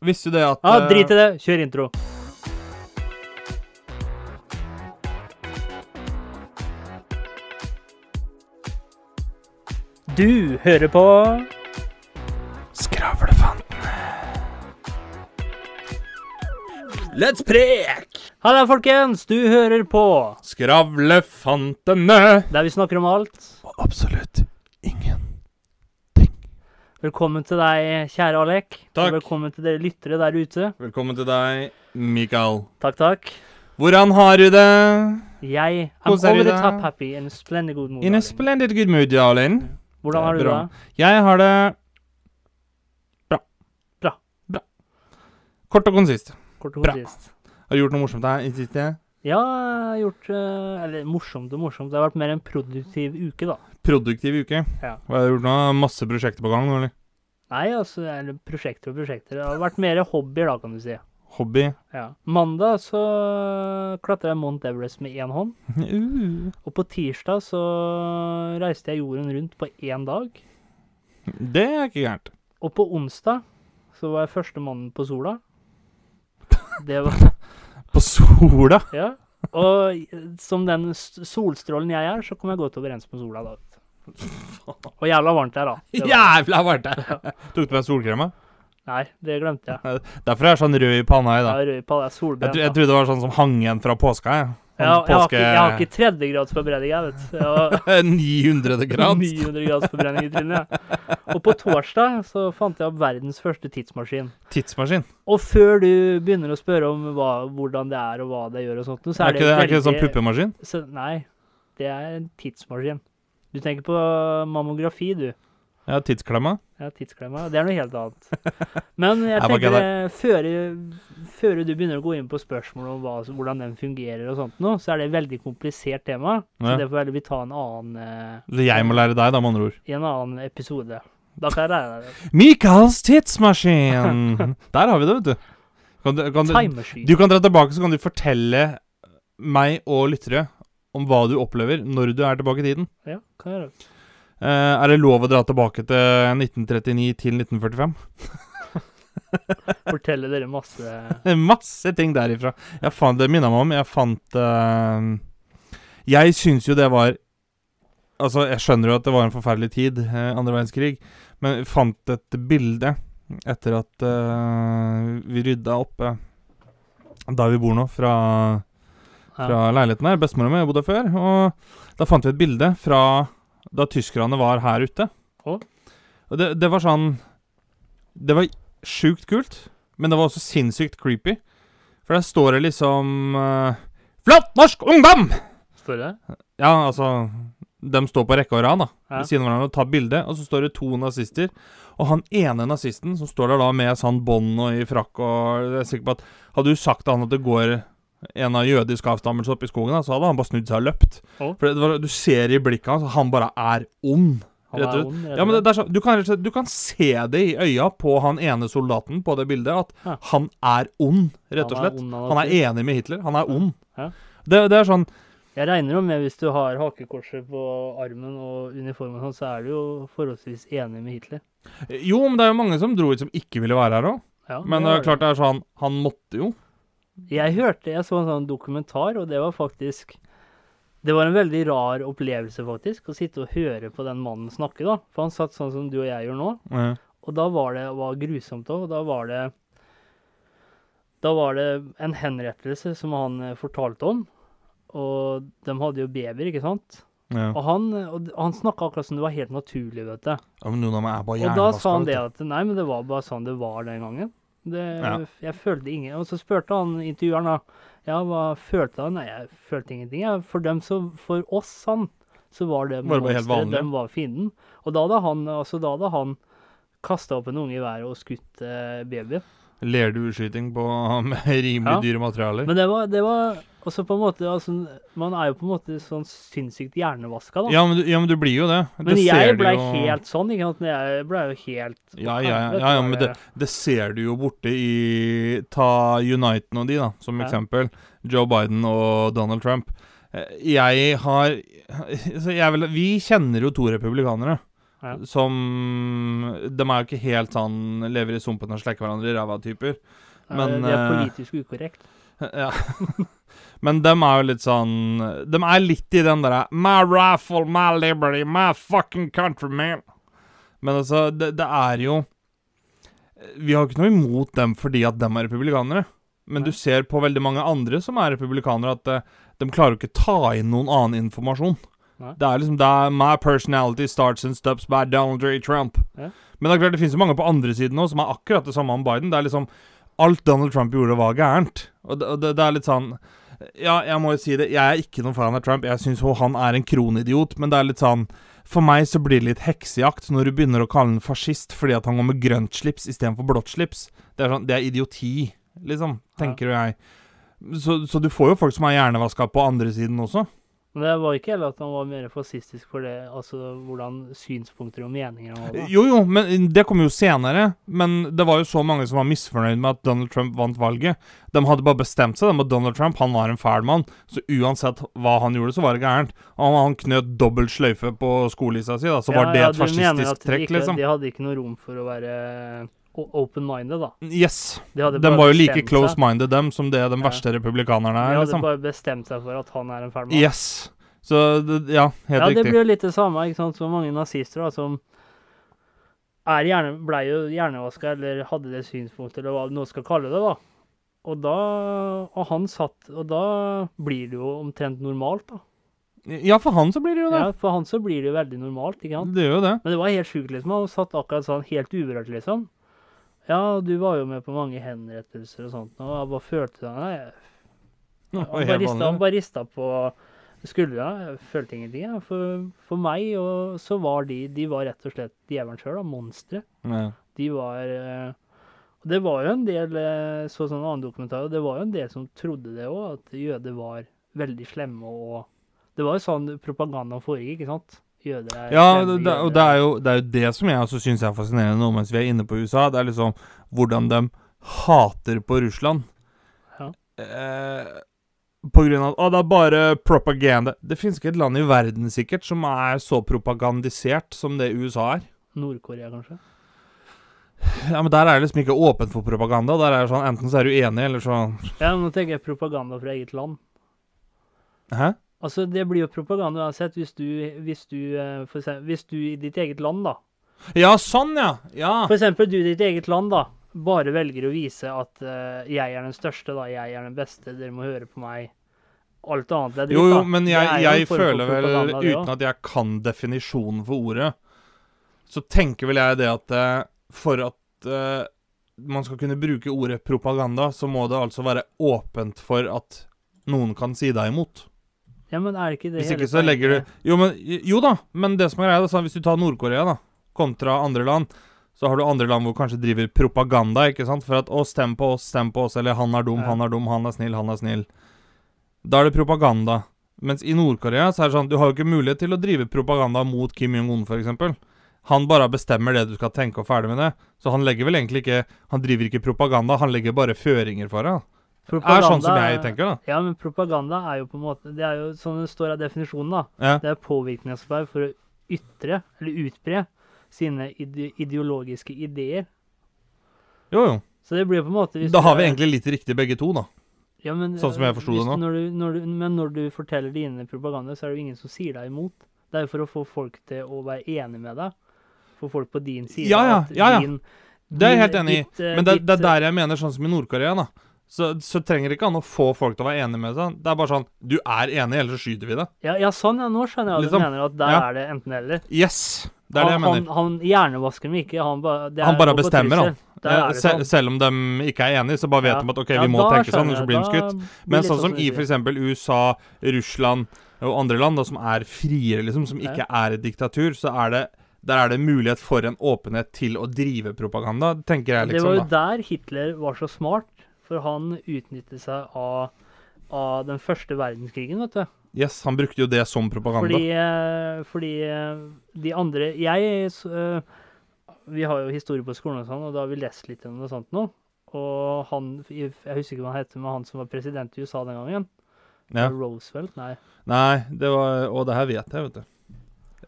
Visste du det at Ja, eh, drit i det. Kjør intro. Du hører på Skravlefantene. Let's prek! Halla, folkens! Du hører på Skravlefantene. der vi snakker om alt. Og absolutt. Velkommen til deg, kjære Alek. Takk. Og velkommen til dere lyttere der ute. Velkommen til deg, Mikael. Takk, takk. Hvordan har du det? Jeg I'm Hvordan er over the top happy in a splendid good mood. In a splendid good mood, darling. Hvordan har du det? Jeg har det bra. Bra. Bra. Kort og konsist. Kort og Bra. konsist. Har du gjort noe morsomt her i det siste? Ja, jeg har gjort eh, Eller morsomt og morsomt. Det har vært mer en produktiv uke, da. Produktiv uke. Ja. Hva har du gjort nå? Masse prosjekter på gang, nå, eller? Nei, altså, eller prosjekter og prosjekter. Det har vært mer hobbyer, da, kan du si. Hobby? Ja. Mandag så klatra jeg Mount Everest med én hånd. Uh. Og på tirsdag så reiste jeg jorden rundt på én dag. Det er ikke gærent. Og på onsdag så var jeg første mannen på sola. Det var På sola? Ja. Og som den solstrålen jeg er, så kom jeg godt overens med sola da. Og jævla varmt der, da. Det var- Jævla varmt der! Tok du med solkrem? Nei, det glemte jeg. Derfor er jeg sånn rød i panna i dag. Ja, rød i panna, solbrent. Jeg, tro, jeg trodde det var sånn som hang igjen fra påska. jeg. Ja, jeg, har ikke, jeg har ikke tredjegradsforbrenning, jeg, vet du. Har 900 grads? 900 grads forbrenning i trynet. Ja. Og på torsdag så fant jeg opp verdens første tidsmaskin. Tidsmaskin. Og før du begynner å spørre om hva, hvordan det er og hva det gjør og sånt, så Er er ikke det, veldig, er ikke det sånn puppemaskin? Så, nei, det er en tidsmaskin. Du tenker på mammografi, du. Ja, tidsklemma. Ja, tidsklemma. Det er noe helt annet. Men jeg tenker eh, før, før du begynner å gå inn på spørsmål om hva, hvordan den fungerer og sånt nå, så er det et veldig komplisert tema. Så Ja. det får vi ta en annen, eh, Så jeg må lære deg, da, med andre ord. i en annen episode. Da kan jeg lære deg det. Michaels tidsmaskin! Der har vi det, vet du. Kan du, kan du, du kan dra tilbake, så kan du fortelle meg og lyttere om hva du opplever når du er tilbake i tiden. Ja, kan jeg gjøre. Eh, er det lov å dra tilbake til 1939 til 1945? Fortelle dere masse Masse ting derifra. Jeg fant, det minna meg om Jeg fant uh, Jeg syns jo det var Altså, jeg skjønner jo at det var en forferdelig tid, uh, andre verdenskrig, men jeg fant et bilde etter at uh, vi rydda oppe der vi bor nå, fra, fra leiligheten her. Bestemora mi bodde før, og da fant vi et bilde fra da tyskerne var her ute. Og det, det var sånn Det var sjukt kult, men det var også sinnssykt creepy. For der står det liksom uh, Flott norsk ungdom! Står det? Ja, altså De står på rekke og rad, da. Ja. Ved siden av hverandre og tar bilde. Og så står det to nazister. Og han ene nazisten som står der da med sånn bånd og i frakk og Jeg er sikker på at Hadde du sagt til han at det går en av jødisk avstammelse oppe i skogen, da, så hadde han bare snudd seg og løpt. Oh. For det var, du ser i blikket hans han bare er ond. Han er ond, Ja, men det, det er så, du, kan, du kan se det i øya på han ene soldaten på det bildet, at Ja. han er ond, rett og Han er slett. Han er enig med Hitler. Han er ond. Ja. Det, det er sånn Jeg regner jo med hvis du har hakekorset på armen og uniformen hans, så er du jo forholdsvis enig med Hitler. Jo, men det er jo mange som dro ut som ikke ville være her òg. Men det er klart det er sånn Han måtte jo. Jeg hørte, jeg så en sånn dokumentar, og det var faktisk Det var en veldig rar opplevelse, faktisk, å sitte og høre på den mannen snakke, da. For han satt sånn som du og jeg gjør nå. Ja. Og da var det var grusomt òg. Da var det Da var det en henrettelse som han eh, fortalte om. Og de hadde jo babyer, ikke sant? Ja. Og han, og han snakka akkurat som det var helt naturlig, vet du. ja, men noen av meg er bare Og da sa han det at nei, men det var bare sånn det var den gangen. Det, Ja. Jeg følte ingen Og så spurte han intervjueren da Ja, hva følte han? Nei, jeg følte ingenting. Ja. For dem som For oss, han, så var det Var det monsteret, dem var fienden. Og da hadde han altså da hadde han kasta opp en unge i været og skutt eh, baby. Lerdueskyting på med rimelig Ja. dyre materialer. Men det var, det var også på en måte altså, Man er jo på en måte sånn sinnssykt hjernevaska, da. ja, men du, ja, men du blir jo det. men det jeg blei jo- helt sånn, ikke sant. Jeg blei jo helt Ja, ja, ja, ja, ja, men det, det ser du jo borte i Ta Uniten og de, da, som eksempel. Joe Biden og Donald Trump. Eh, Jeg har jeg vil, Vi kjenner jo to republikanere. Ja. som De er jo ikke helt sånn lever i sumpen og slekker hverandre i ræva-typer. Men, det er eh, politisk ukorrekt. Ja. Men dem er jo litt sånn De er litt i den derre My raffle, my liberty, my fucking country, man. Men altså, det, det er jo Vi har jo ikke noe imot dem fordi at dem er republikanere. Men Nei. du ser på veldig mange andre som er republikanere, at eh, de klarer jo ikke ta inn noen annen informasjon. Nei. Det er liksom det er, My personality starts and stops by Donald J. Trump. Ja. Men det er klart det finnes jo mange på andre siden òg som er akkurat det samme om Biden. Det er liksom Alt Donald Trump gjorde, var gærent. Og det, det, det er litt sånn Ja, jeg må jo si det. Jeg er ikke noen fan av Trump. Jeg syns han er en kronidiot, men det er litt sånn For meg så blir det litt heksejakt når du begynner å kalle han fascist fordi at han går med grønt slips istedenfor blått slips. Det er, sånn, det er idioti, liksom, tenker jo jeg. Så, så du får jo folk som er hjernevaska på andre siden også. Men det var ikke heller at han var mer fascistisk for det, altså hvordan synspunkter og meninger han hadde. Jo, jo, men det kom jo senere. Men det var jo så mange som var misfornøyd med at Donald Trump vant valget. De hadde bare bestemt seg om at Donald Trump han var en fæl mann. Så uansett hva han gjorde, så var det gærent. Og han knøt dobbelt sløyfe på skolissa si, da, så var det et mener fascistisk de trekk, ikke, liksom. De hadde ikke noe rom for å være open-minded, da. Yes. De, De var jo like close-minded, dem, som det de verste republikanerne De er, hadde liksom. bare bestemt seg for at han er en fæl mann. Yes. Så ja, helt ja, det riktig. blir jo litt det samme, ikke sant, som mange nazister da, som er gjerne, ble jo hjernevaska, eller hadde det synspunktet, eller hva du nå skal kalle det, da. Og da Og han satt Og da blir det jo omtrent normalt, da. Ja, for han så blir det jo det. Ja, For han så blir det jo veldig normalt, ikke sant. Det gjør jo det. Men det var helt sjukt, liksom. Han satt akkurat sånn helt uberørt, liksom. Ja, du var jo med på mange henrettelser og sånt, og jeg bare følte det Nei, han bare rista, han bare rista på skuldra. Jeg følte ingenting. Ja. For, for meg og så var de De var rett og slett djevelen sjøl, monstre. Ja. De var eh, Og det var jo en del eh, Så sånn annen dokumentar, og det var jo en del som trodde det òg, at jøder var veldig slemme og Det var jo sånn propagandaen foregikk, ikke sant? Jøder er Ja, det, det, og det er, jo, det er jo det som jeg også syns er fascinerende nå mens vi er inne på USA. Det er liksom hvordan de hater på Russland. Ja. Eh, på grunn av at «Å, det er bare propaganda. Det finnes ikke et land i verden sikkert som er så propagandisert som det USA er. Nord-Korea, kanskje? Ja, Men der er det liksom ikke åpent for propaganda. Der er det sånn Enten så er du enig, eller så Ja, men nå tenker jeg propaganda fra eget land. Hæ? Altså, det blir jo propaganda uansett hvis du, hvis du, eh, eksempel, hvis du i ditt eget land, da Ja, sånn, ja! Ja. For eksempel du i ditt eget land, da, bare velger å vise at uh, jeg er den største, da, jeg er den beste, dere må høre på meg. Alt annet er dritt, Jo, jo, men jeg, jeg, jeg føler vel, uten at jeg kan definisjonen for ordet, så tenker vel jeg det at eh, for at uh, man skal kunne bruke ordet propaganda, så må det altså være åpent for at noen kan si deg imot. Ja, men er det ikke det Hvis ikke så legger du? Jo, men, jo da, men det som er greia, er at hvis du tar Nord-Korea, da, kontra andre land, så har du andre land hvor kanskje driver propaganda, ikke sant, for at 'Å, stem på oss, stem på oss', eller 'Han er dum, Ja. han er dum, han er snill, han er snill'. Da er det propaganda. Mens i Nord-Korea så er det sånn Du har jo ikke mulighet til å drive propaganda mot Kim Jong-un, f.eks. Han bare bestemmer det du skal tenke, og ferdig med det. Så han legger vel egentlig ikke Han driver ikke propaganda, han legger bare føringer for det. Det er sånn som jeg tenker, da. Ja, men propaganda er jo på en måte Det er jo sånn det står av definisjonen, da. Ja. Det er påvirkningsarbeid for å ytre, eller utbre, sine ide ideologiske ideer. Jo, jo. Så det blir på en måte Da har vi er- egentlig litt riktig begge to, da. ja, men, sånn som jeg forsto det nå. Når du, når du, men når du forteller dine propaganda, så er det jo ingen som sier deg imot. Det er jo for å få folk til å være enig med deg. Få folk på din side. Ja, ja, ja, ja. Din, Det er jeg helt enig i. eh, Men det, det er der jeg mener, sånn som i Nord-Korea, da. Så, så trenger ikke han å få folk til å være enige med seg. Det er bare sånn Du er enig, ellers så skyter vi det. Ja, ja, sånn, ja. Nå skjønner jeg hva Liksom. du mener. At der Ja. er det enten-eller. Yes! Det er det jeg mener. han, han hjernevasker dem ikke. Han, ba, det Han bare bestemmer, han. Ja, sånn. selv om de ikke er enige, så bare vet de at OK, vi må tenke sånn, ellers så blir de skutt. Men sånn som i sier. f.eks. USA, Russland og andre land da, som er friere, liksom, som ikke er et diktatur, så er det der er det mulighet for en åpenhet til å drive propaganda, tenker jeg liksom Det var jo liksom. der Hitler var så smart, for han utnyttet seg av, av den første verdenskrigen, vet du. Yes, Han brukte jo det som propaganda. Fordi, eh, fordi eh, de andre Jeg eh, Vi har jo historie på skolen og sånn, og da har vi lest litt om noe sånt nå. Og han Jeg husker ikke hva han heter, men han som var president i USA den gangen. Ja. Roosevelt? Nei. Nei, det var Og det her vet jeg, vet du.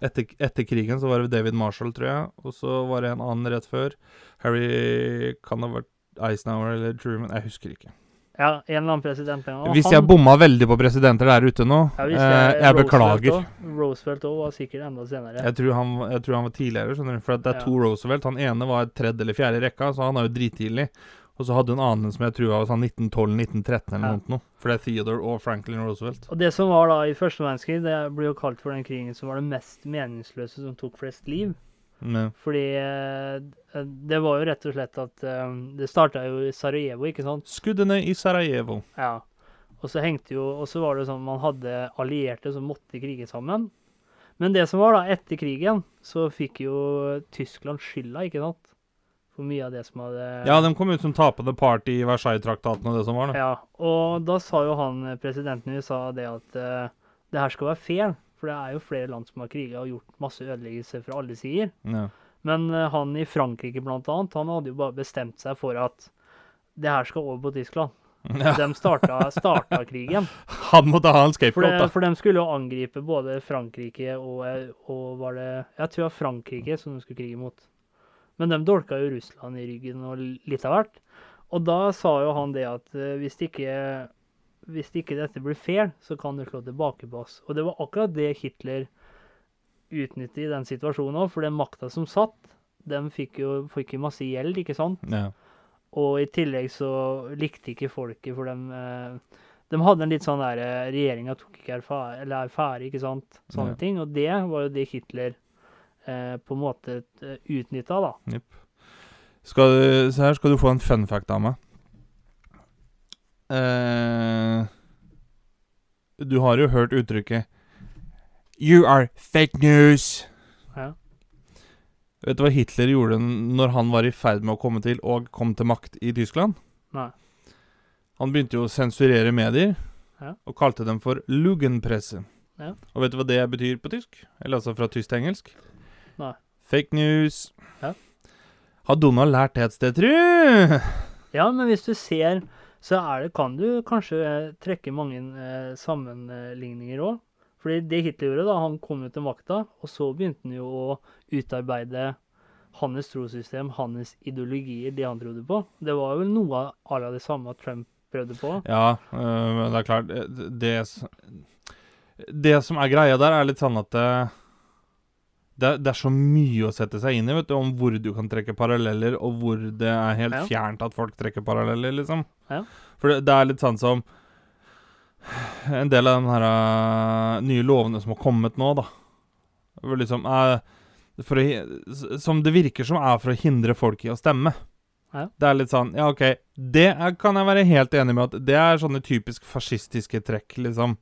Etter, etter krigen så var det David Marshall, tror jeg. Og så var det en annen rett før. Harry kan ha vært Eisenhower eller Truman. Jeg husker ikke. Ja, en eller annen president. en gang. Hvis han- jeg bomma veldig på presidenter der ute nå, ja, jeg, eh, jeg beklager. også. Roosevelt òg var sikkert enda senere. Jeg tror, han, jeg tror han var tidligere, skjønner du. For det er Ja. to Roosevelt. Han ene var tredje eller fjerde i rekka, så han er jo drittidlig. Og så hadde en annen som jeg tror var sånn 1912-1913 eller Ja. noe. For det er Theodore og Franklin Roosevelt. Og det som var da i første verdenskrig, det blir jo kalt for den krigen som var det mest meningsløse som tok flest liv. Men, Fordi eh, det var jo rett og slett at eh, Det starta jo i Sarajevo, ikke sant? skuddene i Sarajevo. Ja. Og så hengte jo Og så var det sånn man hadde allierte som måtte krige sammen. Men det som var da, etter krigen, så fikk jo Tyskland skylda, ikke sant? For mye av det som hadde Ja, de kom ut som tapende part i Versailles-traktaten og det som var, da. Ja, og da sa jo han eh, presidenten i USA det at uh, det her skal være fair. For det er jo flere land som har kriga og gjort masse ødeleggelser fra alle sider. Ja. Men uh, han i Frankrike blant annet, han hadde jo bare bestemt seg for at det her skal over på Tyskland. Ja. De starta, starta krigen. Han måtte ha en scapegoat, da. for de skulle jo angripe både Frankrike og, eh, og var det Jeg tror det var Frankrike som de skulle krige mot. Men de dolka jo Russland i ryggen og litt av hvert. Og da sa jo han det at hvis det ikke hvis ikke dette blir fair, så kan du slå tilbake på oss. Og det var akkurat det Hitler utnyttet i den situasjonen òg, for den makta som satt, de fikk jo, fikk jo masse gjeld, ikke sant? Ja. Og i tillegg så likte ikke folket, for dem eh, De hadde en litt sånn der eh, Regjeringa tok ikke erfare, ikke sant? Sånne Ja. ting. Og det var jo det Hitler eh, på en måte eh, utnytta, da. Skal du, se her skal du få en fun fact av meg. Eh, du har jo hørt uttrykket You are fake news. Ja. Vet du hva Hitler gjorde når han var i ferd med å komme til og kom til makt i Tyskland? Nei. Han begynte jo å sensurere medier, Ja. og kalte dem for Lugenpresse. Ja. Og vet du hva det betyr på tysk? Eller altså fra tysk til engelsk? Nei. Fake news. Ja. Har Donald lært det et sted, tru? Ja, men hvis du ser, så er det, kan du kanskje eh, trekke mange eh, sammenligninger òg. Fordi det Hitler gjorde, da, han kom jo til makta, og så begynte han jo å utarbeide hans trossystem, hans ideologier, det han trodde på. Det var vel noe av det samme Trump prøvde på. Ja, øh, det er klart det, det, det som er greia der, er litt sånn at det, det, er så mye å sette seg inn i, vet du, om hvor du kan trekke paralleller, og hvor det er helt Ja. fjernt at folk trekker paralleller, liksom. Ja. For det, det er litt sånn som en del av de her uh, nye lovene som har kommet nå, da. Hvor liksom uh, å, Som det virker som er for å hindre folk i å stemme. Ja. Det er litt sånn Ja, OK, det er, kan jeg være helt enig med at det er sånne typisk fascistiske trekk, liksom.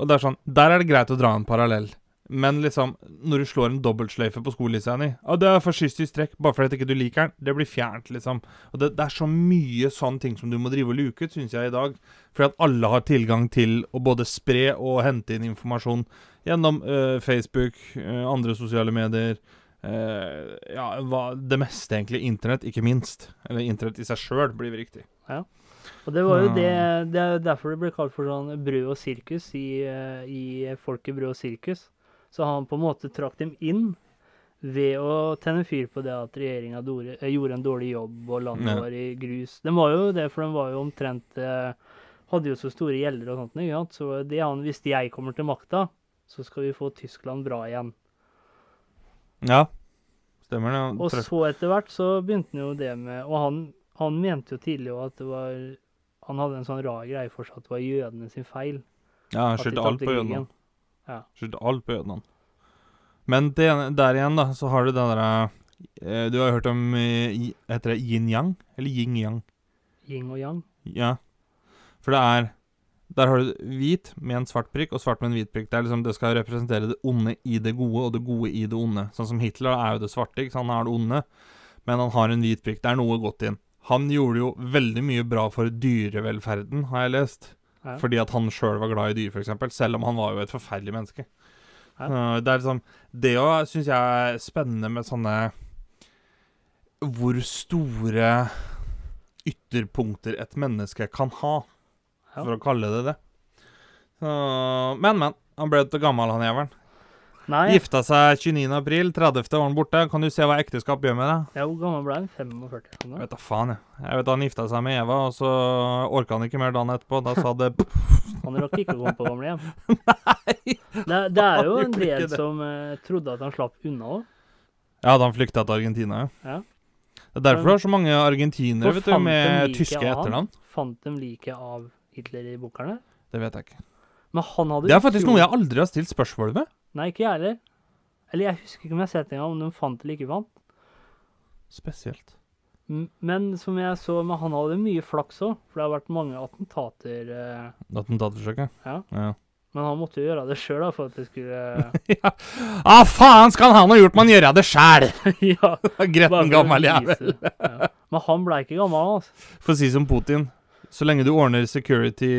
Og det er sånn Der er det greit å dra en parallell. Men liksom, når du slår en dobbeltsløyfe på skolelista di Ja, det er fascistisk trekk, bare fordi ikke du liker den. Det blir fjernt, liksom. Og det, det er så mye sånne ting som du må drive og luke ut, syns jeg, i dag. Fordi at alle har tilgang til å både spre og hente inn informasjon gjennom øh, Facebook, øh, andre sosiale medier. øh, ja, hva, det meste, egentlig. Internett, ikke minst. Eller internett i seg sjøl, blir riktig. Og det var jo det Det er derfor det ble kalt for sånn brød og sirkus i, i Folket brød og sirkus. Så han på en måte trakk dem inn ved å tenne fyr på det at regjeringa gjorde en dårlig jobb og landet var i grus. De var jo det, for de var jo omtrent eh, Hadde jo så store gjelder og sånt. Ikke sant? Så det han, hvis jeg kommer til makta, så skal vi få Tyskland bra igjen. Ja, stemmer det. Ja. Og så etter hvert så begynte han jo det med Og han, han mente jo tidlig jo at det var Han hadde en sånn rar greie for seg at det var jødene sin feil. ja, han skyldte alt på jødene. Ja. Skyldte alt på jødene. Men det, der igjen, da, så har du den derre eh, Du har hørt om eh, Heter det yin-yang? Eller yin-yang? Yin og yang. Ja. For det er Der har du hvit med en svart prikk, og svart med en hvit prikk. Det er liksom Det skal representere det onde i det gode, og det gode i det onde. Sånn som Hitler er jo det svarte, ikke sant? Han er det onde, men han har en hvit prikk. Det er noe godt inn. Han gjorde jo veldig mye bra for dyrevelferden, har jeg lest. Ja. Fordi at han sjøl var glad i dyr, f.eks. Selv om han var jo et forferdelig menneske. Ja. Det er liksom Det òg syns jeg er spennende med sånne Hvor store ytterpunkter et menneske kan ha, for å kalle det det. Så, men, men. Han ble så gammel, han jævelen. Nei, Gifta seg 29. april, 30. var han borte. Kan du se hva ekteskap gjør med deg? ja, hvor gammel ble han? 45? Sånn, vet da faen, jeg. Jeg vet Han gifta seg med Eva, og så orka han ikke mer dagen etterpå. Da sa det Han rakk ikke å komme på gamlehjem. Det, det er jo en del som uh, trodde at han slapp unna òg. Ja, da han flykta til Argentina, Ja. Det er derfor du har så mange argentinere vet du, med like tyske av etternavn. Fant de liket av Hitler i bunkeren? Det vet jeg ikke. Men han hadde Det er faktisk utrolig- noe jeg aldri har stilt spørsmål ved. Nei, ikke jeg heller. Eller jeg husker ikke om jeg har sett engang, om de fant eller ikke fant. Spesielt. Men som jeg så, men han hadde mye flaks òg, for det har vært mange attentater. eh, Attentatforsøk, Ja. ja. Men han måtte jo gjøre det sjøl for at det skulle ja. Ah, faen skal han ha gjort, man gjøre det sjæl! Ja. Gretten gammel jævel. Ja. Men han ble ikke gammel, altså. For å si som Putin, så lenge du ordner security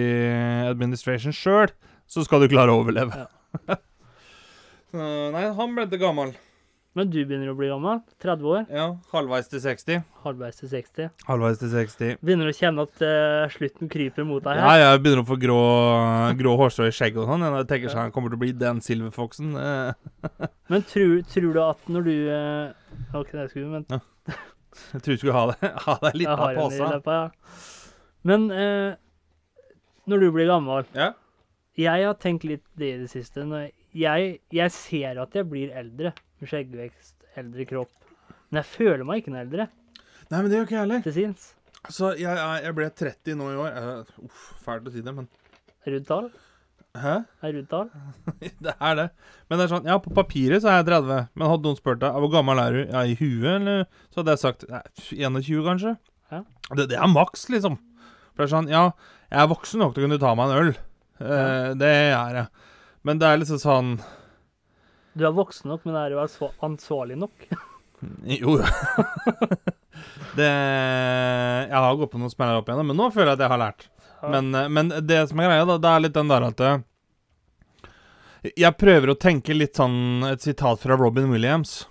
administration sjøl, så skal du klare å overleve. Så, nei, han ble ikke gammel. Men du begynner å bli gammel. 30 år. Ja, halvveis til 60. Halvveis til 60. Halvveis til 60. Begynner å kjenne at uh, slutten kryper mot deg Ja, jeg begynner å få grå, grå hårstrå i skjegget og sånn. Jeg tenker sånn, han kommer til å bli den silverfoxen. Eh, Men tror, tror du at når du uh, OK, det skulle men Jeg tror du skulle ha det, ha det litt av har en Men eh, når du blir gammel Ja. Jeg har tenkt litt det i det siste. Når jeg, jeg ser at jeg blir eldre. Skjeggvekst, eldre kropp. Men jeg føler meg ikke noe eldre Nei, men det gjør ikke jeg heller. til sinns. Så jeg, jeg, jeg ble 30 nå i år. Eh, uff, fælt å si det, men Rundt tall? Hæ? Er rundt tall? Det er det. Men det er sånn, ja, på papiret så er jeg 30. Men hadde noen spurt deg hvor gammel er du? Ja, i huet, eller? Så hadde jeg sagt nei, 21, kanskje. Ja. Det, det er maks, liksom. For det er sånn, ja, jeg er voksen nok til å kunne ta meg en øl. Eh, det er jeg. Men det er liksom sånn Du er voksen nok, men er du ansvarlig nok? Jo, jo. det Jeg har gått på noen smeller opp igjennom, men nå føler jeg at jeg har lært. Men, eh, men det som er greia, da, det er litt den der at eh, Jeg prøver å tenke litt sånn et sitat fra Robin Williams.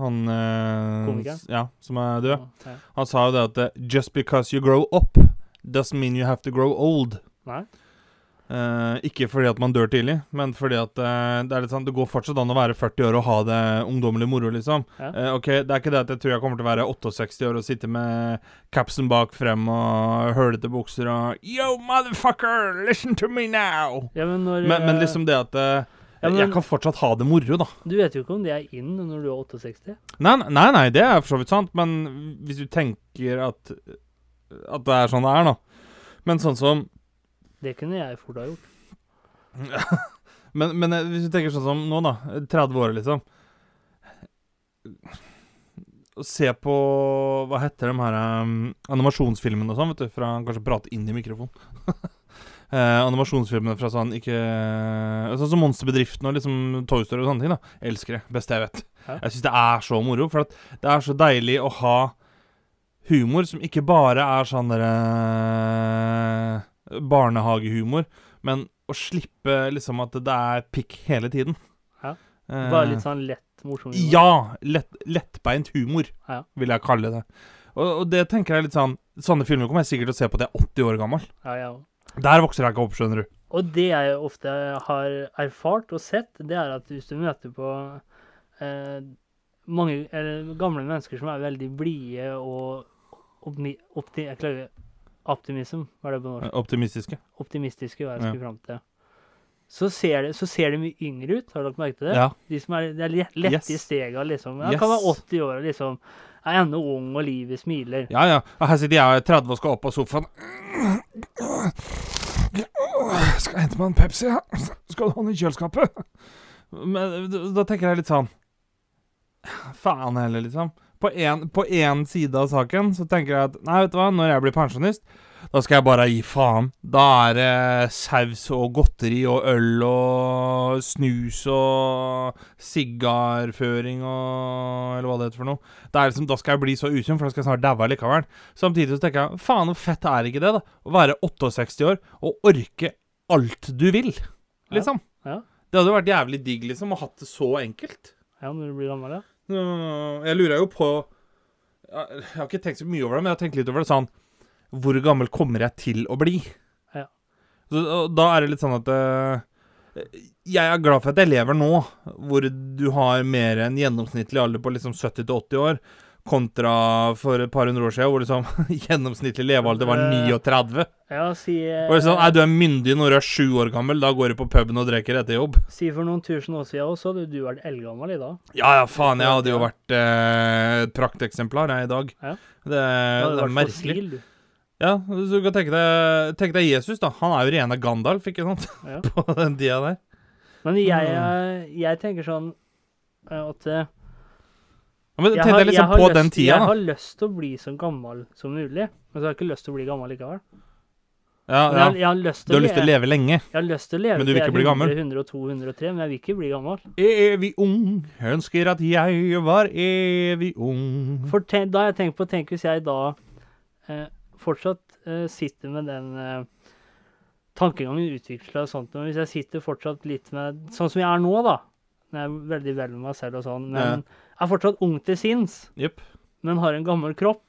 Han eh? Ja, som er død. Han sa jo det at eh, Just because you grow up doesn't mean you have to grow old. Nei? Eh, ikke fordi at man dør tidlig, men fordi at eh, det er litt sånn Det går fortsatt an å være 40 år og ha det ungdommelig moro, liksom. Ja. Eh, ok, Det er ikke det at jeg tror jeg kommer til å være 68 år og sitte med capsen bak frem og hølete bukser og Yo, motherfucker, listen to me now! Ja, men når Men, men eh, liksom det at eh, Ja, men- Jeg kan fortsatt ha det moro, da. Du vet jo ikke om det er inn når du er 68. Nei, nei, nei, det er for så vidt sant, men hvis du tenker at At det er sånn det er, da. Men sånn som Det kunne jeg fort ha gjort. men, men eh, hvis du tenker sånn som nå, da. 30 år, liksom. Se på Hva heter de her um, animasjonsfilmene og sånn, vet du. Fra Kanskje prate inn i mikrofonen. eh, animasjonsfilmene fra sånn ikke Sånn som Monsterbedriften og liksom Toy Story og sånne ting. da Elsker det. Beste jeg vet. Hæ? Jeg syns det er så moro. For at det er så deilig å ha humor som ikke bare er sånn derre barnehagehumor, men å slippe liksom at det er pikk hele tiden. Ja. Eh, Bare litt sånn lett, morsom humor. Ja! Lett, lettbeint humor, Ja. vil jeg kalle det. Og, og det tenker jeg litt sånn Sånne filmer kommer jeg sikkert til å se på til jeg er 80 år gammel. Ja, ja. Der vokser jeg ikke opp, skjønner du. Og det jeg ofte har erfart og sett, det er at hvis du møter på eh, mange eller gamle mennesker som er veldig blide og optimi, opti, jeg klarer Optimism, hva er det på norsk? Optimistiske. Optimistiske, hva jeg Ja. fram til. Så ser, det, så ser de mye yngre ut, har dere merket det? Ja. De som er, de er lett, lette i Yes. stega, liksom. Jeg Yes. kan være 80 år og liksom er ennå ung, og livet smiler. Ja, ja. Her sitter jeg og er 30 og skal opp på sofaen. Skal jeg hente meg en Pepsi? Skal du ha den i kjøleskapet? Men da tenker jeg litt sånn Faen heller, liksom. På én side av saken så tenker jeg at Nei, vet du hva, når jeg blir pensjonist, da skal jeg bare gi faen. Da er det saus og godteri og øl og snus og sigarføring og Eller hva det heter for noe. Det er liksom, da skal jeg bli så usunn, for da skal jeg snart daue likevel. Samtidig så tenker jeg faen, hvor fett er ikke det, da? Å være 68 år og orke alt du vil, liksom. Ja. Det hadde vært jævlig digg, liksom, å hatt det så enkelt. Ja, når du blir gammel, ja. Jeg lurer jo på Jeg har ikke tenkt så mye over det, men jeg har tenkt litt over det sånn Hvor gammel kommer jeg til å bli? Ja. Så, da er det litt sånn at øh, Jeg er glad for at jeg lever nå, hvor du har mer enn gjennomsnittlig alder på liksom 70-80 år, kontra for et par hundre år siden, hvor liksom gjennomsnittlig levealder var Eh, 39. Ja, si, eh, Og sånn, Nei, du er myndig når du er sju år gammel, da går du på puben og drikker etter jobb. si for noen tusen år siden også, hadde du vært eldgammel i dag. Ja ja, faen, jeg hadde jo vært eh, et prakteksemplar jeg i dag. Ja. Det, det er merkelig. fossil, du. Ja, hvis du kan tenke deg, tenke deg Jesus, da. Han er jo rene Gandalf, ikke sant? Ja. På den tida der. Men jeg, Mm. eh, jeg tenker sånn eh, at eh, Ja, men jeg tenk har, deg liksom har på lyst, den tida, Jeg da. har lyst til å bli så gammel som mulig, men så har jeg ikke lyst til å bli gammel likevel. Ja, ja. jeg, jeg har lyst Du har lyst til å leve lenge. Jeg har lyst til å leve Men du vil ikke bli gammel? 100, 102, 103, men jeg vil ikke bli gammel. Evig ung, ønsker at jeg var evig ung. For ten, da har jeg tenkt på Tenk hvis jeg da eh, fortsatt eh, sitter med den eh, tankegangen utvikla og sånt, men hvis jeg sitter fortsatt litt med Sånn som jeg er nå, da. Jeg er veldig vel med meg selv og sånn, men er fortsatt ung til sinns, Jepp. men har en gammel kropp.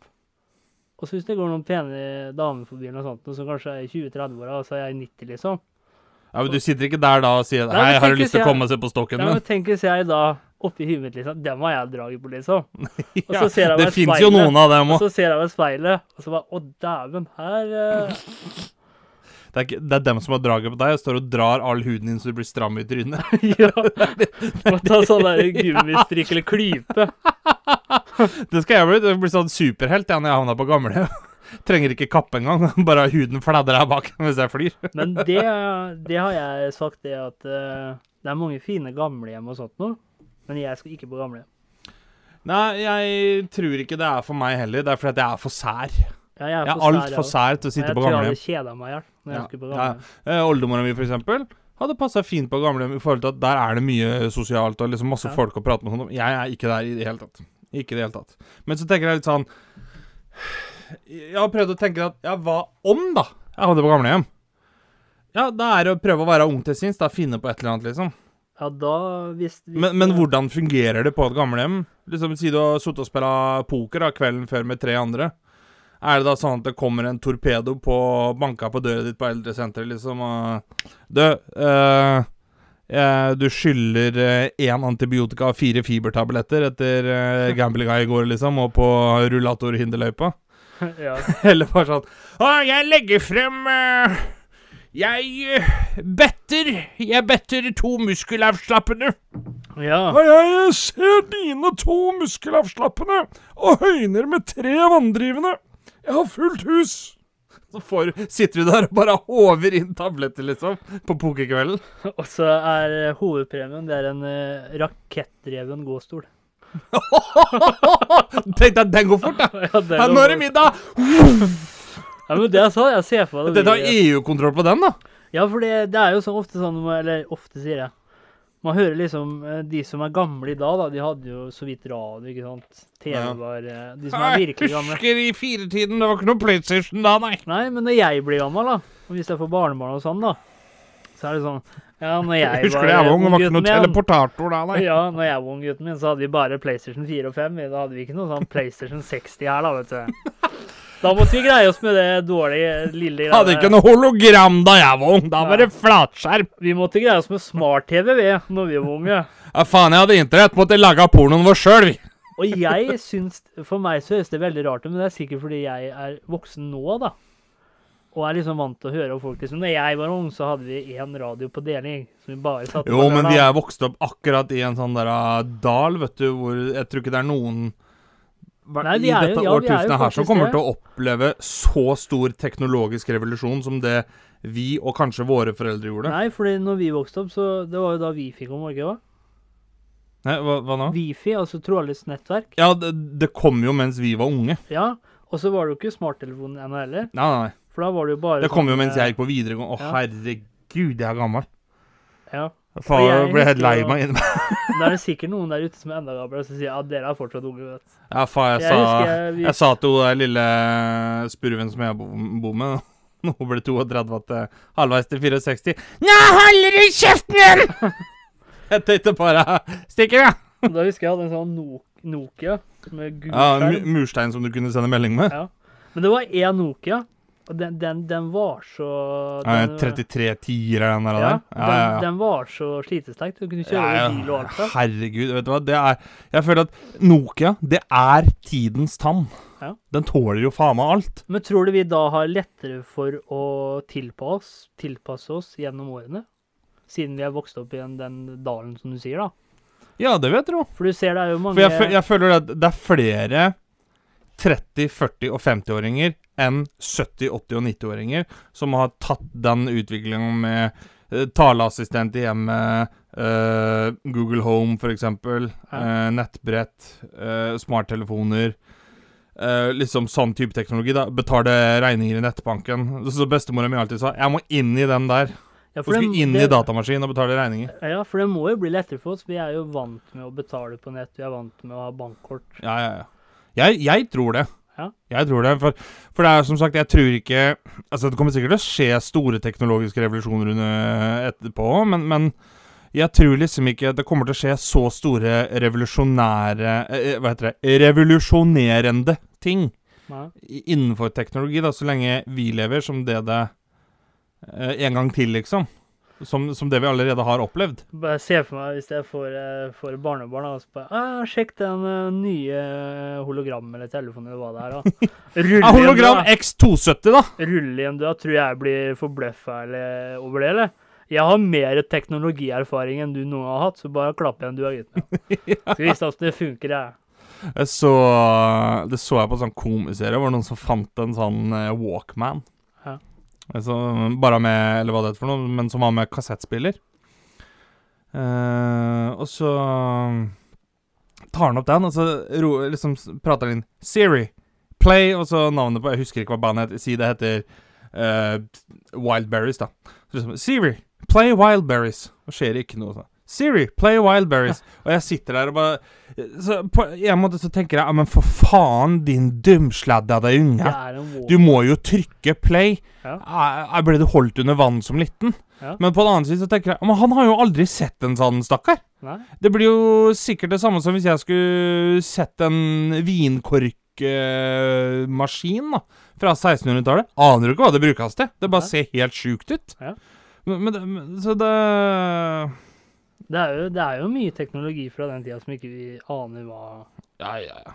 Og så hvis det går noen pene damer forbi eller noe sånt, som kanskje er i 20-30-åra, og så er jeg 90, liksom. Ja, men Du sitter ikke der da og sier Nei, men Hei, har du tenk lyst til å jeg- komme og se på stokken Ja, min? men tenk hvis jeg da oppi huet mitt liksom Den må jeg drage på, liksom. Og så ser jeg det meg i fins jo speilet, noen av dem Og òg. så ser jeg meg i speilet, og så bare Å, dæven, her eh, Det, er ikke- det er dem som har draget på deg og står og drar all huden din så du blir stram i trynet. Ja. Må ta sånn der gummistrikk eller klype. Det skal jeg bli. Det blir sånn superhelt jeg, når jeg havner på gamlehjem. Trenger ikke kappe engang. Bare huden fladrer her bak mens jeg flyr. Men det, det har jeg sagt, det at uh, det er mange fine gamlehjem og sånt nå. Men jeg skal ikke på gamlehjem. Nei, jeg tror ikke det er for meg heller. Det er fordi at jeg er for sær. Ja, jeg Jeg er er for sær, altfor jeg sær til å sitte jeg på tror jeg gamlehjem. hadde kjeda meg i hjel når jeg Ja, skulle på ja. gamlehjem. Eh, Oldemora mi, for eksempel, hadde passa fint på gamlehjem i forhold til at der er det mye sosialt og liksom masse Ja. folk å prate med. sånn. Jeg er ikke der i det hele tatt. Ikke i det hele tatt. Men så tenker jeg litt sånn Jeg har prøvd å tenke at Ja, hva om, da? Jeg hadde på gamlehjem. Ja, da er det å prøve å være ung til sinns. Da finne på et eller annet, liksom. Ja, da hvis, hvis Men, men hvordan fungerer det på et gamlehjem? Liksom, Si du har sittet og spilt poker da, kvelden før med tre andre. Er det da sånn at det kommer en torpedo på banka på døra ditt på eldresenteret, liksom, og Du, eh, eh, du skylder én antibiotika og fire fibertabletter etter uh, gamblinga i går, liksom, og på rullatorhinderløypa? ja. Eller bare sånn Å, jeg legger frem eh, Jeg uh, better Jeg better to muskelavslappende. ja. Og jeg ser dine to muskelavslappende og høyner med tre vanndrivende. Jeg har fullt hus. Så får, sitter du der og bare håver inn tabletter, liksom, på pokerkvelden. Og så er eh, hovedpremien det er en uh, rakettdreven gåstol. Tenk deg, den går fort, da. Ja, det Ja, nå er det middag! Ja, men det jeg sa, jeg ser for meg Dette har EU-kontroll på den, da. Ja, for det, det er jo så ofte sånn, eller ofte sier jeg, man hører liksom eh, de som er gamle i dag, da, de hadde jo så vidt radio, ikke sant. TV var eh, De som er virkelig gamle. Jeg husker i firetiden, det var ikke noe PlayStation da, nei. Nei, men når jeg blir gammel, da, og hvis jeg får barnebarn og sånn, da, så er det sånn Ja, når jeg Jeg husker var jeg var ung, det var ikke noe teleportator da, nei. Ja, når jeg var ung gutten min, så hadde vi bare PlayStation 4 og 5. Da hadde vi ikke noe sånn PlayStation 60 her, da, vet du. Da måtte vi greie oss med det dårlige, lille Hadde ikke noe hologram da jeg var ung, da var det flatskjerm. Vi måtte greie oss med smart-TV, vi, når vi var unge. Ja, faen, jeg hadde internett, måtte lage pornoen vår sjøl, vi. Og jeg syns For meg så høres det veldig rart ut, men det er sikkert fordi jeg er voksen nå, da. Og er liksom vant til å høre folk liksom. Når jeg var ung, så hadde vi én radio på deling. Som vi bare satte Jo, men vi er vokst opp akkurat i en sånn der uh, dal, vet du, hvor jeg tror ikke det er noen Nei, de i jo- dette ja, årtusenet de her som kommer til å oppleve så stor teknologisk revolusjon som det vi og kanskje våre foreldre gjorde. Nei, fordi når vi vokste opp, så Det var jo da Wifi kom, var det ikke det? Nei, hva, hva nå? Wifi, altså trådløst nettverk. Ja, det, det kom jo mens vi var unge. Ja. Og så var det jo ikke smarttelefonen ennå heller. Nei, nei, nei. For da var det jo bare Det kom jo mens jeg gikk på videregående. Å, ja. herregud, jeg er gammel. Ja. Faen, ble helt lei meg inni meg. Da er det sikkert noen der ute som er enda gamlere, som sier at dere er fortsatt unge. vet. Ja, faen, jeg Jeg sa jeg- vi- Jeg sa til hun der lille spurven som jeg bo- bor med, nå ble 32, at eh, halvveis til 64 Nå holder du kjeften din! jeg tenkte bare Stikker, jeg. Da husker jeg hadde en sånn no Nokia med gul Ja, murstein som du kunne sende melding med. Ja. Men det var én Nokia, Og den, den, den var så Ja, den, 3310 er den der? ja, der. Den, den var så slitesterk. Du kunne kjøre Ja, ja. bil og alt. da. Herregud, vet du hva. Det er Jeg føler at Nokia, det er tidens tann. Ja. Den tåler jo faen meg alt. Men tror du vi da har lettere for å tilpasse tilpasse oss gjennom årene? Siden vi er vokst opp i den, dalen, som du sier, da. Ja, det jeg tro. For du ser det er jo mange For jeg, jeg føler at det er flere 30-, 40- og 50-åringer enn 70-, 80- og 90-åringer som har tatt den utviklingen med eh, taleassistent i hjemmet, uh, Google Home f.eks., Ja. eh, nettbrett, uh, smarttelefoner. liksom sånn type teknologi. da Betale regninger i nettbanken. Så, så bestemora mi alltid sa 'jeg må inn i den der'. ja, for skulle inn det- i datamaskinen og betale regninger. Ja, for det må jo bli lettere for oss. Vi er jo vant med å betale på nett. Vi er vant med å ha bankkort. Ja, ja, ja. Jeg, jeg tror det. Ja. Jeg tror det. For, for det er som sagt, jeg tror ikke Altså, det kommer sikkert til å skje store teknologiske revolusjoner etterpå, men, men jeg tror liksom ikke det kommer til å skje så store revolusjonære eh, Hva heter det? Revolusjonerende ting Nei. innenfor teknologi, da, så lenge vi lever som det det eh, En gang til, liksom. Som, som det vi allerede har opplevd. Bare se for meg hvis jeg får, eh, får barnebarn og så bare ah, 'Sjekk den uh, nye hologram eller telefonen eller hva det er', da. Rull Ja, hologram X270, da! Rull igjen, da. Tror jeg blir forbløffa over det, eller? Jeg har mer teknologierfaring enn du noen har hatt, så bare klapp igjen, du er gutten. Skal vise at det funker, jeg. Jeg så, det så jeg på en sånn komiserie hvor noen som fant en sånn eh, Walkman. Ja. Altså, bare med Eller hva det heter for noe, men som var med kassettspiller. Eh, og så tar han opp den, og så ro, liksom prater han inn Siri, play, og så navnet på Jeg husker ikke hva bandet heter. Si det heter eh, Wildberries, da. Så liksom, Siri, play Wildberries. Og skjer ikke noe sånn. Siri, play Wildberries. Og jeg sitter der og bare så På en måte så tenker jeg Ja, men for faen, din dumsladdede unge. Du må jo trykke play. Ja. Jeg, ble du holdt under vann som liten? Ja. Men på den annen side så tenker jeg Men han har jo aldri sett en sånn, stakkar. Det blir jo sikkert det samme som hvis jeg skulle sett en vinkorkmaskin da fra 1600-tallet. Aner du ikke hva det brukes til? Det bare ja. ser helt sjukt ut. Ja. Men, men Så det Det er, jo, det er jo mye teknologi fra den tida som ikke vi aner hva Ja, ja, ja.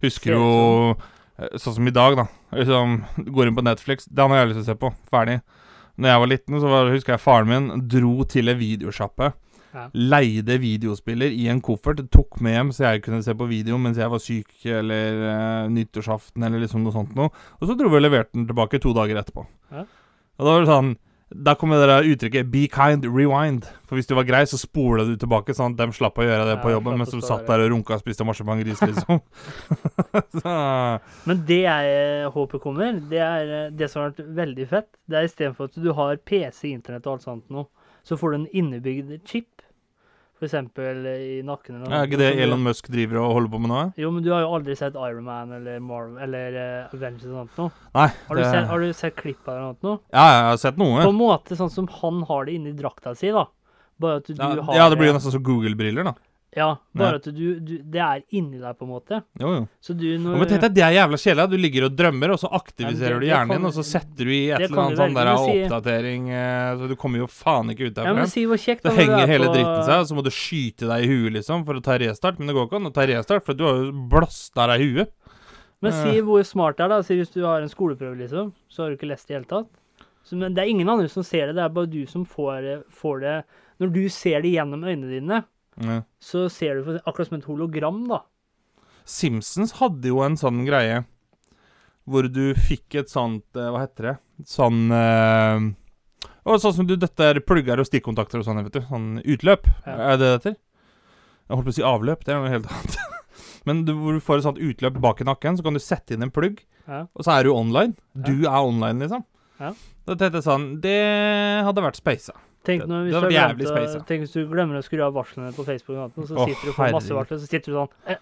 Husker jo eh, Sånn som i dag, da. Liksom, går inn på Netflix. Det har jeg lyst til å se på. Ferdig. Når jeg var liten, så var, husker jeg faren min dro til en videosjappe. Ja. Leide videospiller i en koffert. Tok med hjem så jeg kunne se på video mens jeg var syk, eller uh, nyttårsaften, eller liksom noe sånt noe. Og så dro vi og leverte den tilbake to dager etterpå. Ja. Og da var det sånn Da kommer det der uttrykket 'be kind, rewind'. For hvis du var grei, så spola du tilbake, sånn at de slapp å gjøre det på jobben mens du satt der, og runka og spiste marsipangris, liksom. så, Men det jeg håper kommer, det er eh, det som har vært veldig fett. Det er istedenfor at du har PC, internett og alt sånt nå, så får du en innebygd chip. For eksempel i nakken eller noe. er ikke det Elon Musk driver og holder på med nå? Jo, men du har jo aldri sett Iron Man eller Marvel eller uh, Avengers og sånt. Nei. Har du, det, sett, har du sett klipp av det eller noe? Ja, jeg har sett noe. På en måte sånn som han har det inni drakta si, da. Bare at du Ja, har ja, det blir jo nesten som Google-briller, da. Ja, bare Ja. at du, du Det er inni deg, på en måte. Jo, jo. Så du når Ja, men tenk deg, det er jævla kjedelig. Du ligger og drømmer, og så Ja, aktiviserer det- du hjernen din, og så setter du i et eller annet sånn der si- oppdatering eh, Så du kommer jo faen ikke ut Ja, derfra. men si hvor kjekt Så henger er hele på- dritten seg, og så må du skyte deg i huet, liksom, for å ta restart. Men det går ikke an å ta restart, for du har jo blåsta deg i huet. Men Eh. si hvor smart det er, da. Si hvis du har en skoleprøve, liksom, så har du ikke lest i det hele tatt. Så, men det er ingen andre som ser det, det er bare du som får, får det Når du ser det gjennom øynene dine, Ja. så ser du for, akkurat som et hologram, da. Simpsons hadde jo en sånn greie hvor du fikk et sånt eh, Hva heter det? Sånn øh, Sånn som du Dette er plugger og stikkontakter og sånn, vet du. Sånn utløp. Ja. Er det det heter? Jeg holdt på å si avløp. Det er noe helt annet. Men du, hvor du får et sånt utløp bak i nakken, så kan du sette inn en plugg, Ja. og så er du online. Du er online, liksom. Ja. Da tenkte jeg sånn Det hadde vært speisa. Tenk, nå, hvis det hadde glemt space, ja. tenk hvis du glemmer å skru av varslene på Facebook, og så sitter sitter du og får masse varsler, så sitter du sånn eh,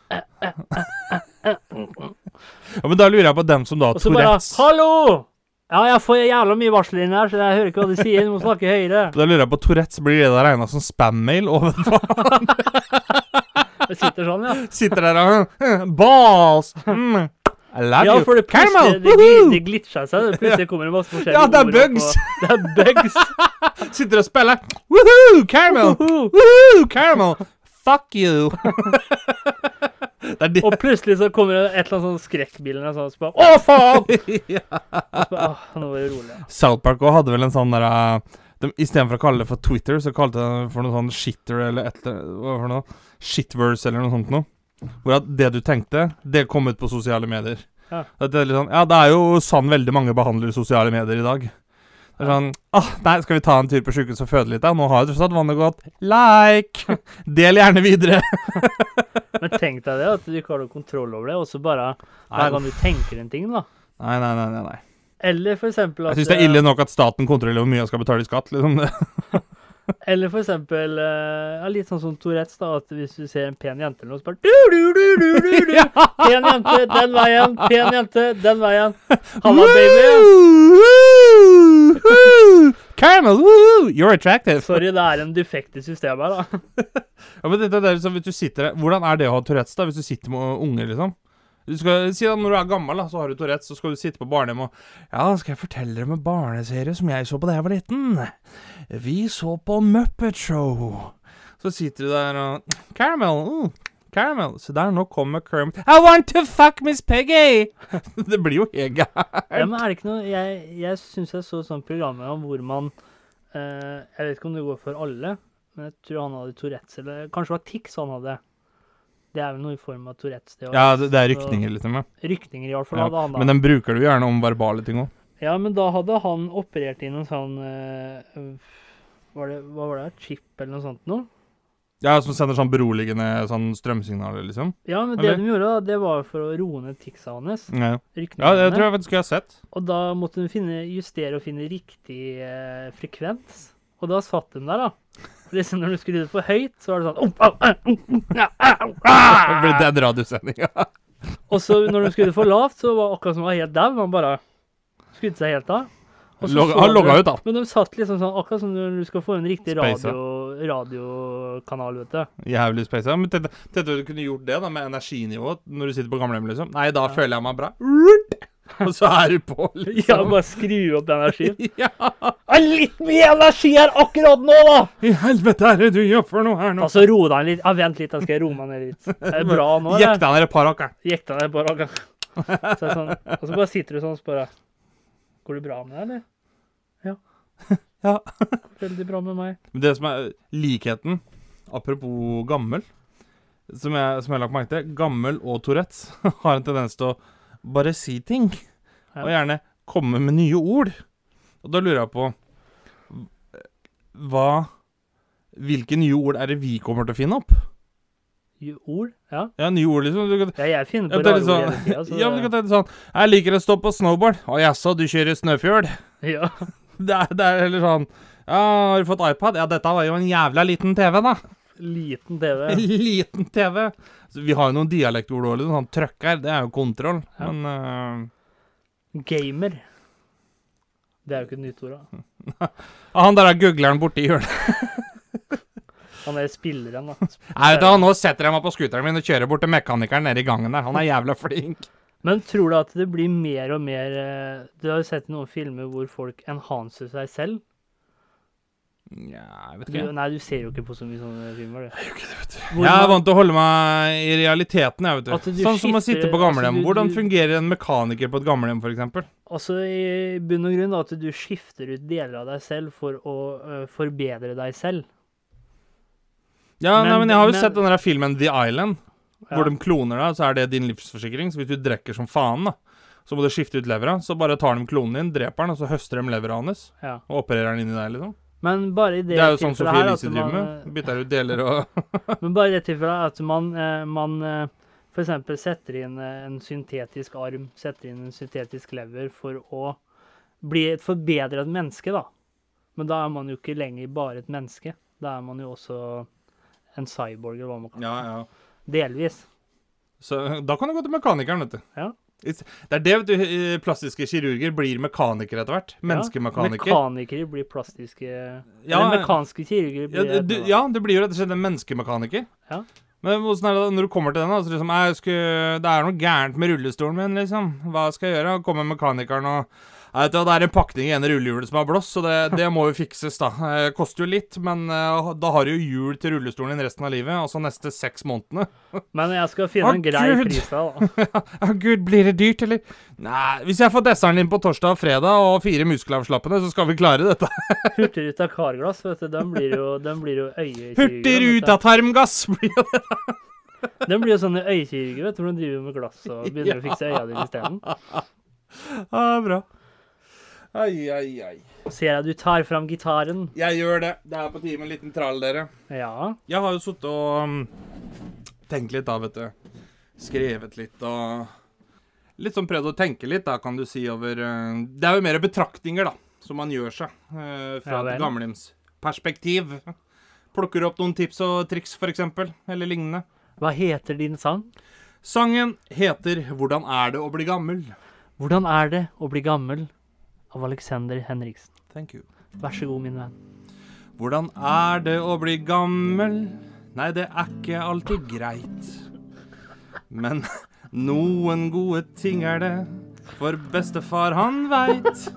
Ja, men da lurer jeg på dem som da har Og så bare Tourettes. 'Hallo! Ja, jeg får jævla mye varsler inn her, så jeg hører ikke hva de sier. Du må snakke høyere.' Da lurer jeg på Tourettes. Blir det da regna som spam-mail? ovenfor? Det sitter sånn, ja. Sitter der og Balls! Mm. I love Ja, for det plutselig det, det glitcha seg. Det plutselig kommer det masse forskjellige Ja, det er ord bugs. På, Det er bugs. Sitter og spiller. Woohoo! Caramel! Woohoo! Caramel! Fuck you! Og plutselig så kommer det et eller annet sånn skrekkbilde eller sånn, så bare Å, faen! ja. Bare, Åh, nå var det rolig. South Park også hadde vel en sånn der uh, de, Istedenfor å kalle det for Twitter, så kalte de det for noe sånn shitter eller et eller noe? Shitverse eller noe sånt noe. Hvor at det du tenkte, det kom ut på sosiale medier. Ja. Det er sånn, ja, det er jo sånn veldig mange behandler sosiale medier i dag. Det er sånn ah, Nei, skal vi ta en tur på sjukehuset og føde litt, da? Nå har jo tross alt vannet gått. Like! Del gjerne videre. Men tenk deg det, at du ikke har noe kontroll over det, og så bare hver gang du tenker en ting, da. nei, nei. nei, nei, nei. Eller for eksempel at Jeg syns det er ille nok at staten kontrollerer hvor mye jeg skal betale i skatt. liksom det. Eller for eksempel eh, ja, litt sånn som Tourettes, da, at hvis du ser en pen jente eller noe, så bare du, du, du, du, du, du. Pen jente, den veien. Pen jente, den veien. Halla, baby. Caramel! You're attractive. Sorry, det er en defekt i systemet her, da. Ja, men dette der, liksom, hvis du sitter der, Hvordan er det å ha Tourettes, da, hvis du sitter med unger, liksom? Du skal, si da, Når du er gammel, da, så har du Tourettes, så skal du sitte på barnehjem og Ja, skal jeg fortelle dere om en barneserie som jeg så på da jeg var liten? Vi så på Muppet Show. Så sitter du der og Caramel, uh, caramel. Se der, nå kommer Kermit. I want to fuck Miss Peggy! det blir jo helt gærent. Ja, men er det ikke noe Jeg, jeg syns jeg så sånn program hvor man eh, Jeg vet ikke om det går for alle, men jeg tror han hadde Tourettes, eller kanskje det var Tix han hadde. Det er vel noe i form av Tourettes, det òg. Ja, det, det er rykninger, liksom. Ja. Rykninger, i hvert fall. Ja, hadde han da. men den bruker du gjerne om verbale ting òg. Ja, men da hadde han operert inn en sånn eh, var det, Hva var det? Chip eller noe sånt noe? Ja, som sender sånn beroligende sånn strømsignaler, liksom. Ja, men det Eller? de gjorde, da, det var for å roe ned ticsa hans. Ja, ja det tror jeg faktisk jeg har sett. Og da måtte de finne, justere og finne riktig eh, frekvens. Og da satt de der, da. Liksom Når du skrudde for høyt, så var det sånn au, au, au, Det ble ah!» den radiosendinga. Og så når du skrudde for lavt, så var det akkurat som han var helt dau. Han bare skrudde seg helt av. Log- han logga ut, da. Men de satt liksom sånn, akkurat som når du skal få en riktig radio, radiokanal, vet du. Jævlig space. Men tenkte at du kunne gjort det da med energinivået når du sitter på gamlehjem, liksom? Nei, da føler jeg meg bra. Og så er du på, liksom. Ja, bare skru opp energien. Ja. Er litt mye energi her akkurat nå, da! I helvete er det du gjør for noe her nå? Og så ro deg litt. Ja, vent litt, da skal jeg roe meg ned litt. Det er bra nå, Jekk eller? deg ned et par hakk. Jekta deg bare et Så er det sånn. Og så bare sitter du sånn og spør deg, Går det bra med deg, eller? Ja. Ja. Veldig bra med meg. Men det som er likheten, apropos gammel, som jeg, som jeg har lagt merke til Gammel og Tourettes har en tendens til å bare si ting. Og gjerne komme med nye ord. Og da lurer jeg på Hva Hvilke nye ord er det vi kommer til å finne opp? Nye Ord? Ja. Ja, nye ord, liksom. Du kan, ja jeg finner på det rare ord sånn, hele tida. Så ja, men du kan tenke sånn Jeg liker å stå på snowboard. Å jaså, du kjører snøfjøl? ja. Det er, det er heller sånn Ja, har du fått iPad? Ja, dette var jo en jævla liten TV, da. Liten TV. Liten TV. Så vi har jo noen dialektord òg. Liksom. Sånn trøkker, det er jo kontroll. Ja. Men uh... Gamer. Det er jo ikke et nytt ord, da. Han der er googleren borti hjørnet. Han er spilleren, da. Nei, vet du, Nå setter jeg meg på scooteren min og kjører bort til mekanikeren nede i gangen der. Han er jævla flink. Men tror du at det blir mer og mer eh, Du har jo sett noen filmer hvor folk enhancer seg selv. Ja, jeg vet Du, nei, du ser jo ikke på så mye sånne filmer, du. Hvor Jeg er vant til å holde meg i realiteten, jeg, vet du. du Sånn som å sitte på gamlehjem. altså, Hvordan fungerer en mekaniker på et gamlehjem, f.eks.? Altså i bunn og grunn da, at du skifter ut deler av deg selv for å uh, forbedre deg selv. Ja, Men- nei, men jeg har jo men- sett den der filmen The Island, Ja. hvor de kloner deg, så er det din livsforsikring. Så hvis du drikker som faen, da, så må du skifte ut levera. Så bare tar de klonen din, dreper den, og så høster de levera hans Ja. og opererer den inni deg, liksom. Men bare i det, Det er jo sånn Sofie Elise driver man, med. Bytter ut deler og eh, Men bare i det tilfellet at man, eh, man f.eks. for eksempel setter inn eh, en syntetisk arm, setter inn en syntetisk lever for å bli et forbedret menneske, da. Men da er man jo ikke lenger bare et menneske. Da er man jo også en cyborg, eller hva man kan Ja, ja. Delvis. Så da kan du gå til mekanikeren, vet du. Ja. It's- Det er det, vet du. eh, Plastiske kirurger blir mekanikere etter hvert. Menneskemekaniker. Ja, mekanikere blir plastiske Ja, Eller mekanske kirurger Ja, blir du, ja, du blir jo rett og slett en menneskemekaniker. Ja. Men hvordan er det når du kommer til den, da? Så liksom, jeg skulle, det er noe gærent med rullestolen min, liksom. Hva skal jeg gjøre? Kommer mekanikeren og vet, Det er en pakning i ene rullehjulet som har blåst, så det, det må jo fikses, da. Det koster jo litt, men eh, da har du jo hjul til rullestolen din resten av livet, altså neste seks månedene. Men jeg skal finne Å, en grei Gud. pris da. Å Å gud, blir det dyrt, eller? Nei, hvis jeg får desserten din på torsdag og fredag og fire muskelavslappende, så skal vi klare dette. Hurtigruta karglass, vet du, den blir jo, den blir jo øyekirurger. Hurtigruta-tarmgass blir jo det. Den blir jo sånne øyekirurger, vet du, hvor de driver med glass og begynner å fikse øya dine isteden. Ja, bra. Ai, ai, ai. Ser jeg du tar fram gitaren. Jeg gjør det. Det er på tide med en liten trall, dere. Ja. Jeg har jo sittet og um, tenkt litt, da, vet du. Skrevet litt og Litt sånn prøvd å tenke litt, da, kan du si, over uh, Det er jo mer betraktninger, da, som man gjør seg uh, fra Ja et gamlehjemsperspektiv. Plukker opp noen tips og triks, eksempel, eller lignende. Hva heter din sang? Sangen heter 'Hvordan er det å bli gammel'. Hvordan er det å bli gammel? Av Alexander Henriksen. Thank you. Vær så god, min venn. Hvordan er det å bli gammel? Nei, det er ikke alltid greit. Men noen gode ting er det, for bestefar han veit.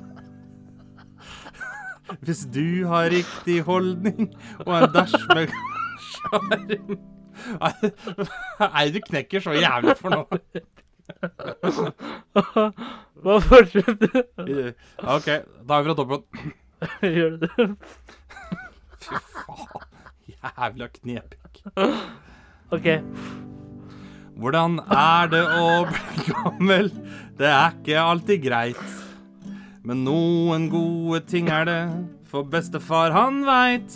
Hvis du har riktig holdning og en dæsj med sjarm Nei, du knekker så jævlig for noe. Hva fortsetter OK, da er vi fra toppen. Gjør du det? Fy faen. Jævla knepik. OK. Hvordan er det å bli gammel? Det er ikke alltid greit. Men noen gode ting er det, for bestefar han veit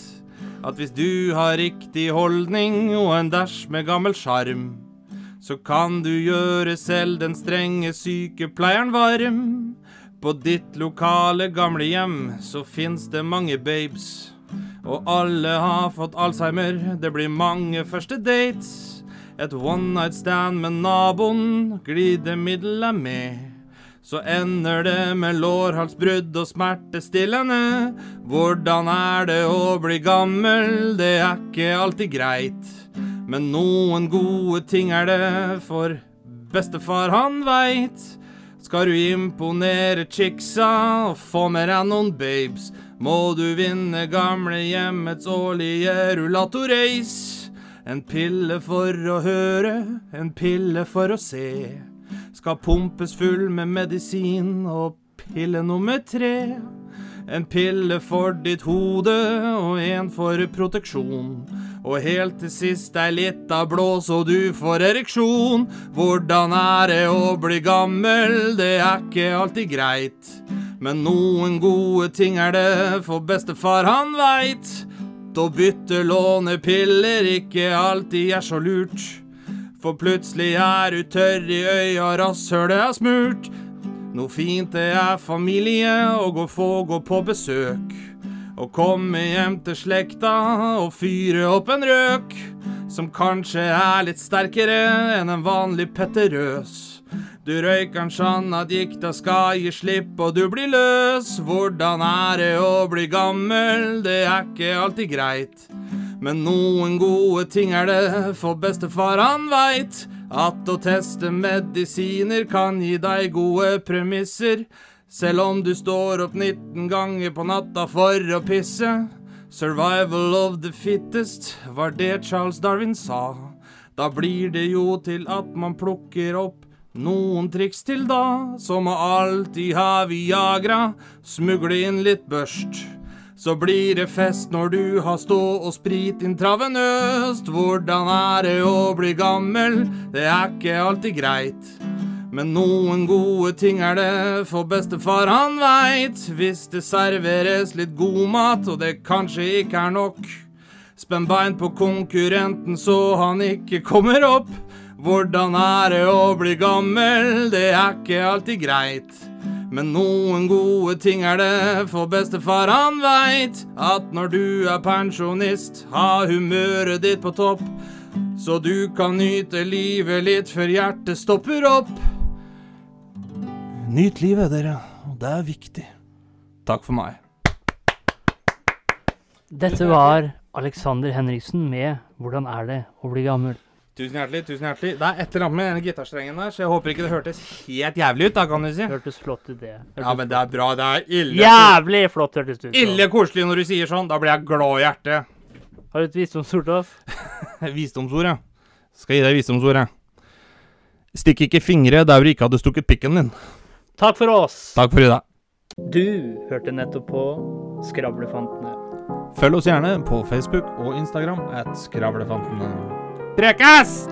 at hvis du har riktig holdning og en dæsj med gammel sjarm, så kan du gjøre selv den strenge sykepleieren varm. På ditt lokale gamlehjem så fins det mange babes. Og alle har fått alzheimer, det blir mange første dates. Et one night stand med naboen, glidemiddel er med. Så ender det med lårhalsbrudd og smertestillende. Hvordan er det å bli gammel? Det er ikke alltid greit. Men noen gode ting er det, for bestefar han veit. Skal du imponere chicksa og få med deg noen babes, må du vinne gamlehjemmets årlige rullatorrace. En pille for å høre, en pille for å se. Skal pumpes full med medisin og pille nummer tre. En pille for ditt hode og en for proteksjon. Og helt til sist ei lita blå så du får ereksjon. Hvordan er det å bli gammel? Det er ikke alltid greit. Men noen gode ting er det, for bestefar han veit. Å bytte lånepiller ikke alltid er så lurt. For plutselig er du tørr i øya, rasshølet er smurt. Noe fint det er familie å gå få gå på besøk. Å komme hjem til slekta og fyre opp en røk. Som kanskje er litt sterkere enn en vanlig petterøs. Du røyker'n sånn at gikta skal gi slipp og du blir løs. Hvordan er det å bli gammel? Det er ikke alltid greit. Men noen gode ting er det, for bestefar han veit at å teste medisiner kan gi deg gode premisser. Selv om du står opp 19 ganger på natta for å pisse. Survival of the fittest var det Charles Darwin sa. Da blir det jo til at man plukker opp noen triks til da, som å alltid ha Viagra, smugle inn litt børst. Så blir det fest når du har stå og sprit intravenøst. Hvordan er det å bli gammel? Det er ikke alltid greit. Men noen gode ting er det, for bestefar han veit. Hvis det serveres litt god mat, og det kanskje ikke er nok. Spenn bein på konkurrenten så han ikke kommer opp. Hvordan er det å bli gammel? Det er ikke alltid greit. Men noen gode ting er det, for bestefar han veit at når du er pensjonist, ha humøret ditt på topp. Så du kan nyte livet litt før hjertet stopper opp. Nyt livet, dere. Det er viktig. Takk for meg. Dette var Alexander Henriksen med 'Hvordan er det å bli gammel'. Tusen hjertelig. tusen hjertelig Det er et eller annet med denne gitarstrengen der, så jeg håper ikke det hørtes helt jævlig ut. da, kan du si. Hørtes flott ut, det. Hørtes Ja, men det er bra. Det er ille, Jævlig flott hørtes det ut. ille koselig når du sier sånn. Da blir jeg glad i hjertet. Har du et visdomsord til oss? Visdomsord, ja. Skal gi deg visdomsord, jeg. Stikk ikke fingre der hvor du ikke hadde stukket pikken din. Takk for oss. Takk for i dag. Du hørte nettopp på Skravlefantene. Følg oss gjerne på Facebook og Instagram at Skravlefantene. Trecas!